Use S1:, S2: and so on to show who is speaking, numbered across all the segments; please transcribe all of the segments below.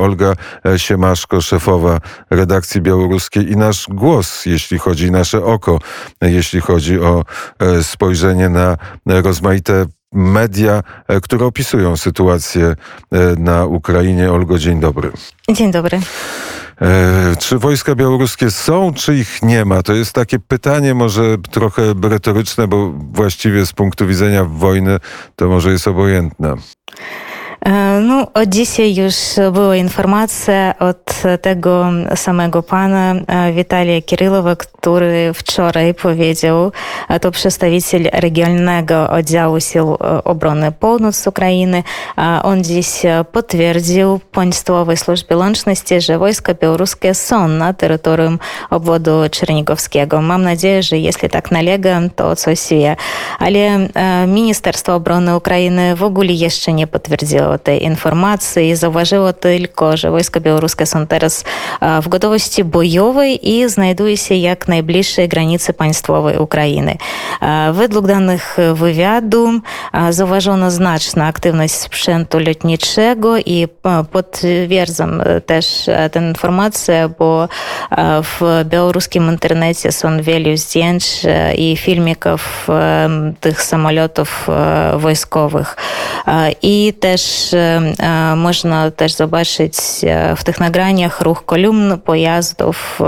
S1: Olga Siemaszko, szefowa redakcji białoruskiej i nasz głos, jeśli chodzi, nasze oko, jeśli chodzi o e, spojrzenie na rozmaite media, e, które opisują sytuację e, na Ukrainie. Olgo, dzień dobry.
S2: Dzień dobry.
S1: Czy wojska białoruskie są, czy ich nie ma? To jest takie pytanie może trochę retoryczne, bo właściwie z punktu widzenia wojny to może jest obojętne.
S2: No, od dzisiaj już była informacja od tego samego pana Witalia Kirylowa, który wczoraj powiedział, to przedstawiciel regionalnego oddziału Sił Obrony Północ Ukrainy, on dziś potwierdził Państwowej Służbie Łączności, że wojska białoruskie są na terytorium obwodu Czernigowskiego. Mam nadzieję, że jeśli tak nalega, to coś wie. Ale Ministerstwo Obrony Ukrainy w ogóle jeszcze nie potwierdziło tej informacji zauważyło tylko, że wojska białoruskie są teraz w gotowości bojowej i znajduje się jak najbliższej granicy państwowej Ukrainy. Według danych wywiadu zauważono znaczną aktywność sprzętu lotniczego i potwierdzam też tę informację, bo w białoruskim internecie są wiele zdjęć i filmików tych samolotów wojskowych. I też також можна też zobaczyć w tych nagraniach ruch kolumn pojazdów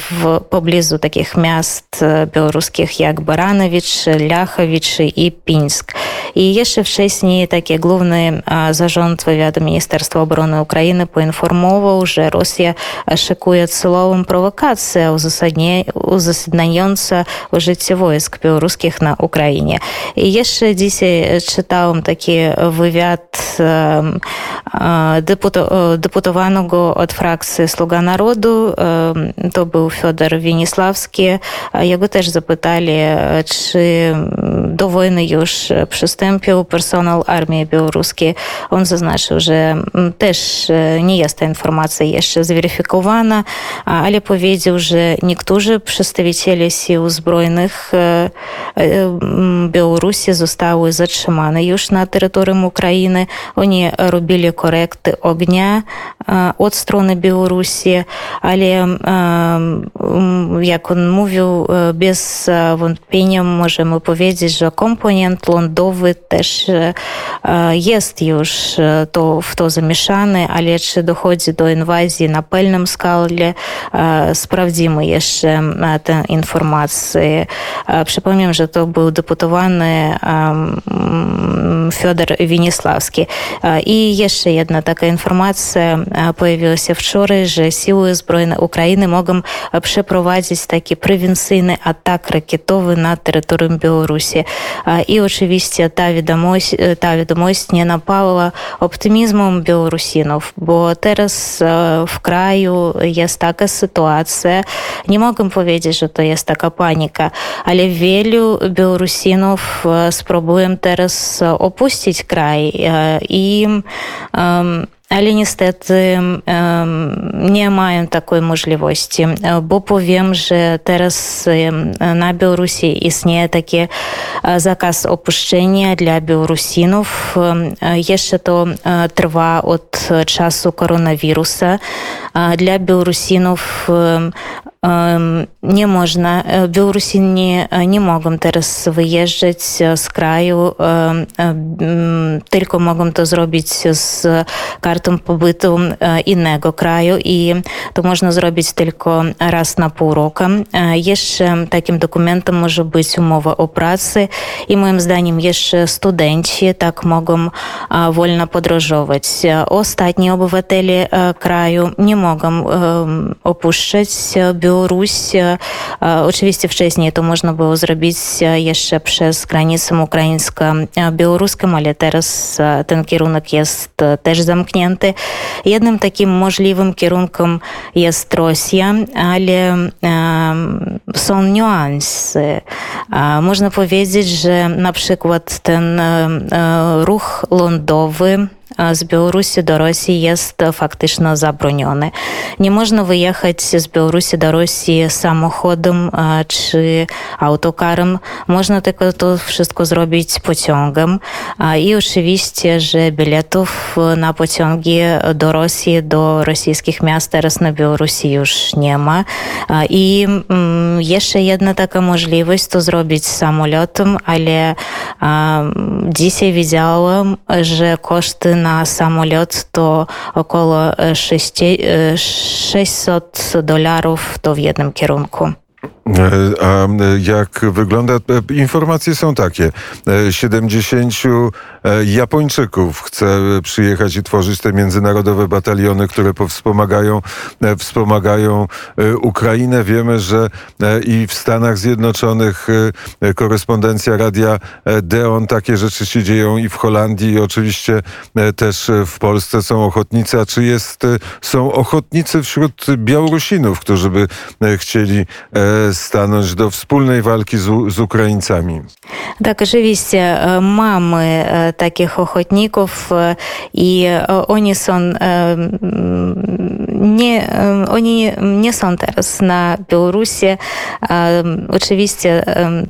S2: w pobliżu takich miast białoruskich jak Baranowicz, Lachowicz i Pińsk. і яшчэ в шесть не такі главны за жонтва вяду міністэрства обороны Украіны поінформова уже Росія шакуе цыловым провокацыя ў засадне у засаднаёнца у жыцці войск беларускіх на Украіне і яшчэ дзісяй чытаў такі вывяд на z e, e, deputowanego od frakcji Sługa Narodu, to był Fiodor Winisławski. Jego też zapytali, e, czy do wojny już przystąpił personel armii białoruskiej. On zaznaczył, że też nie jest ta informacja jeszcze zweryfikowana, ale powiedział, że niektórzy przedstawiciele sił zbrojnych Białorusi zostały zatrzymane już na terytorium Ukrainy, Они рубили коректы огня от стороны Беларуси, але як он мовіў без вątpienia możemy powiedzieć, że komponent lądowy też jest już to w to zamieszany, ale czy dochodzi do inwazji na pełnym skali, sprawdzimy jeszcze tę informację. Przypomnę, że to był deputowany Федор Венеславский. Е, і є ще одна така інформація е, появилася вчора, що силы збройної України можуть е, препровадзіць такі превенційні атаки ракетові на територію Білорусі. І, очевидно, та відомость, та відомость не напала оптимізмом білорусинів, бо зараз в краю є така ситуація. Не можемо повідомити, що то є така паніка, але вілю білорусінов спробуємо зараз опустити край і Аліністети не маем такої можливості, э, бо повім, що teraz на Білорусі існує такий э, заказ опущення для беларусінов ще э, то триває від часу коронавіруса для беларусінов не можна э, беларусі не э, не могам teraz выезжаць з э, краю тільки могам то зробіць з картам побыту інnego краю і то можна зробити тільки раз на Є ще таким документом може бути умова о праці, і моїм зданням є ще студэнці так могам вольна подорожоваць остатнія обывателі краю не могам опушчаць бюро Беларусь oczywiście wcześniej to można było zrobić jeszcze przez granicę ukraińsko-białoruską, ale teraz ten kierunek jest też zamknięty. Jednym takim możliwym kierunkiem jest Rosja, ale są niuanse. Można powiedzieć, że na przykład ten ruch lądowy с Беларуси до России есть фактично забронёны. Не можно выехать с Беларуси до России самоходом чи автокаром. Можно только то wszystko zrobić pociągiem. I oczywiście, że biletów na pociągi do Rosji, do rosyjskich miast teraz na Białorusi już nie ma. I jeszcze jedna taka możliwość to zrobić samolotem, ale Dzisiaj widziałem, że koszty na samolot to około 600 dolarów to w jednym kierunku.
S1: E, a jak wygląda? E, informacje są takie. 70 e, Japończyków chce przyjechać i tworzyć te międzynarodowe bataliony, które wspomagają, wspomagają Ukrainę. Wiemy, że i w Stanach Zjednoczonych korespondencja radia Deon, takie rzeczy się dzieją i w Holandii, i oczywiście też w Polsce są ochotnicy. A czy jest, są ochotnicy wśród Białorusinów, którzy by chcieli stanąć do wspólnej walki z, z Ukraińcami.
S2: Tak, oczywiście e, mamy e, takich ochotników e, i oni są nie, oni nie są teraz na Białorusi. Oczywiście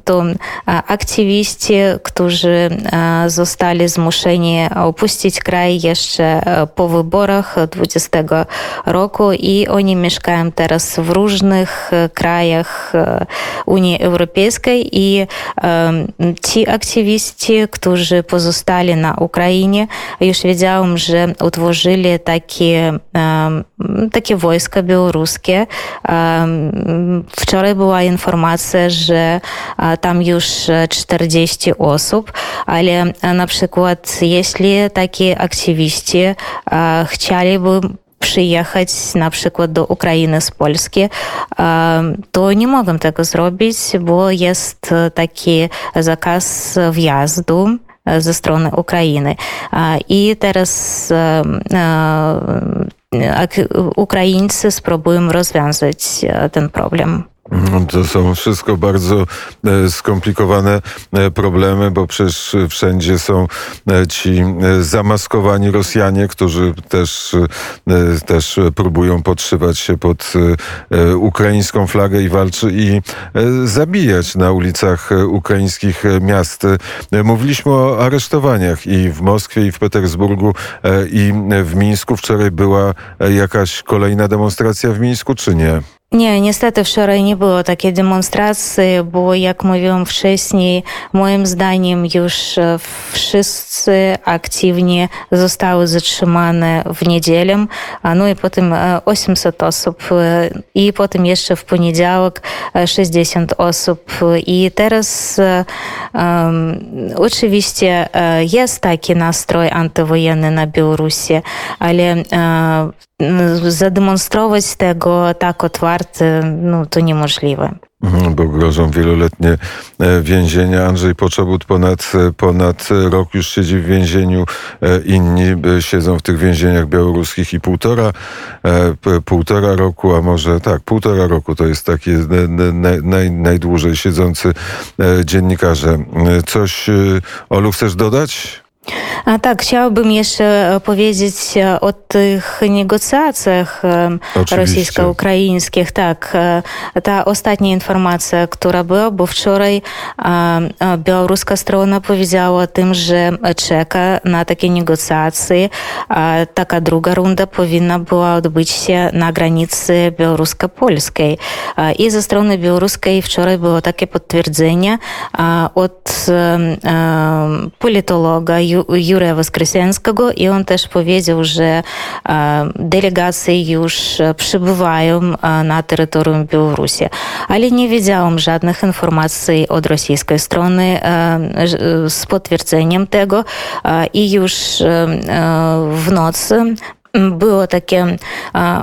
S2: to aktywiści, którzy zostali zmuszeni opuścić kraj jeszcze po wyborach 20 roku i oni mieszkają teraz w różnych krajach Unii Europejskiej i ci aktywiści, którzy pozostali na Ukrainie, już wiedziałem, że utworzyli takie, takie wojska białoruskie. Wczoraj była informacja, że tam już 40 osób, ale na przykład jeśli takie aktywiści chcieliby przyjechać na przykład do Ukrainy z Polski, to nie mogą tego zrobić, bo jest taki zakaz wjazdu ze strony Ukrainy. I teraz Ukraińcy spróbują rozwiązać ten problem.
S1: To są wszystko bardzo e, skomplikowane e, problemy, bo przecież wszędzie są e, ci zamaskowani Rosjanie, którzy też, też próbują podszywać się pod ukraińską flagę i walczy i zabijać na ulicach ukraińskich miast. Mówiliśmy o aresztowaniach i w Moskwie, i w Petersburgu, i w Mińsku. Wczoraj była jakaś kolejna demonstracja w Mińsku, czy nie?
S2: Ні, niestety wczoraj nie było takiej demonstracji, bo jak mówiłam wcześniej, moim zdaniem już wszyscy aktywnie zostały zatrzymane w niedzielę, a no i potem 800 osób i potem jeszcze w poniedziałek 60 osób. I teraz um, oczywiście jest taki nastrój antywojenny na Białorusi, ale um, Mm, zademonstrować tego tak otwarty, no to niemożliwe.
S1: Mhm, bo grożą wieloletnie e, więzienia. Andrzej Poczobut ponad, e, ponad rok już siedzi w więzieniu. E, inni siedzą w tych więzieniach białoruskich i półtora, półtora roku, a może tak, półtora roku to jest taki naj, naj, najdłużej siedzący dziennikarze. Coś, Olu, chcesz dodać?
S2: A tak, chciałabym jeszcze powiedzieć o tych negocjacjach rosyjsko-ukraińskich. Tak, e, ta ostatnia informacja, która była, bo wczoraj e, białoruska strona powiedziała o tym, że czeka na takie negocjacje. Taka druga runda powinna była odbyć się na granicy białorusko-polskiej. E, I ze strony białoruskiej wczoraj było takie potwierdzenie od politologa Юрия Воскресенского, и он też powiedział, że delegacje już przybywają na terytorium Białorusi. Ale nie wiedziałam żadnych informacji od rosyjskiej strony z potwierdzeniem tego i już w nocy było takie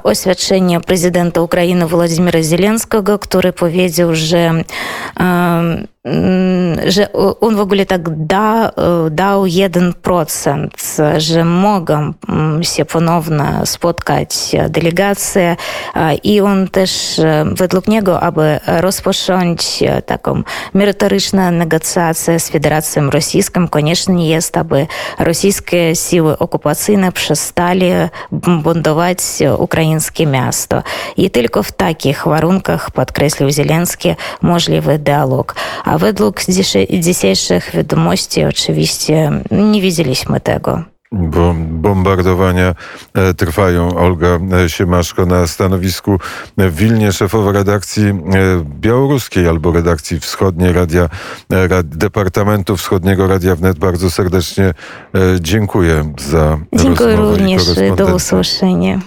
S2: oświadczenie prezydenta Ukrainy Władimira Zelenskiego, który powiedział, że że on w ogóle tak da, dał 1%, że mogą się ponownie spotkać delegacje i on też według niego, aby rozpocząć taką merytoryczną negocjację z Federacją Rosyjską, koniecznie jest, aby rosyjskie siły okupacyjne przestali bundować ukraińskie miasto. I tylko w takich warunkach, podkreślił Zelenski, możliwy dialog. A według dzisiejszych wiadomości oczywiście nie widzieliśmy tego
S1: bombardowania e, trwają. Olga e, Siemaszko na stanowisku w Wilnie, szefowa redakcji e, białoruskiej albo redakcji wschodniej Radia, Departamentu Wschodniego Radia Wnet. Bardzo serdecznie dziękuję za
S2: Dziękuję również. Do usłyszenia.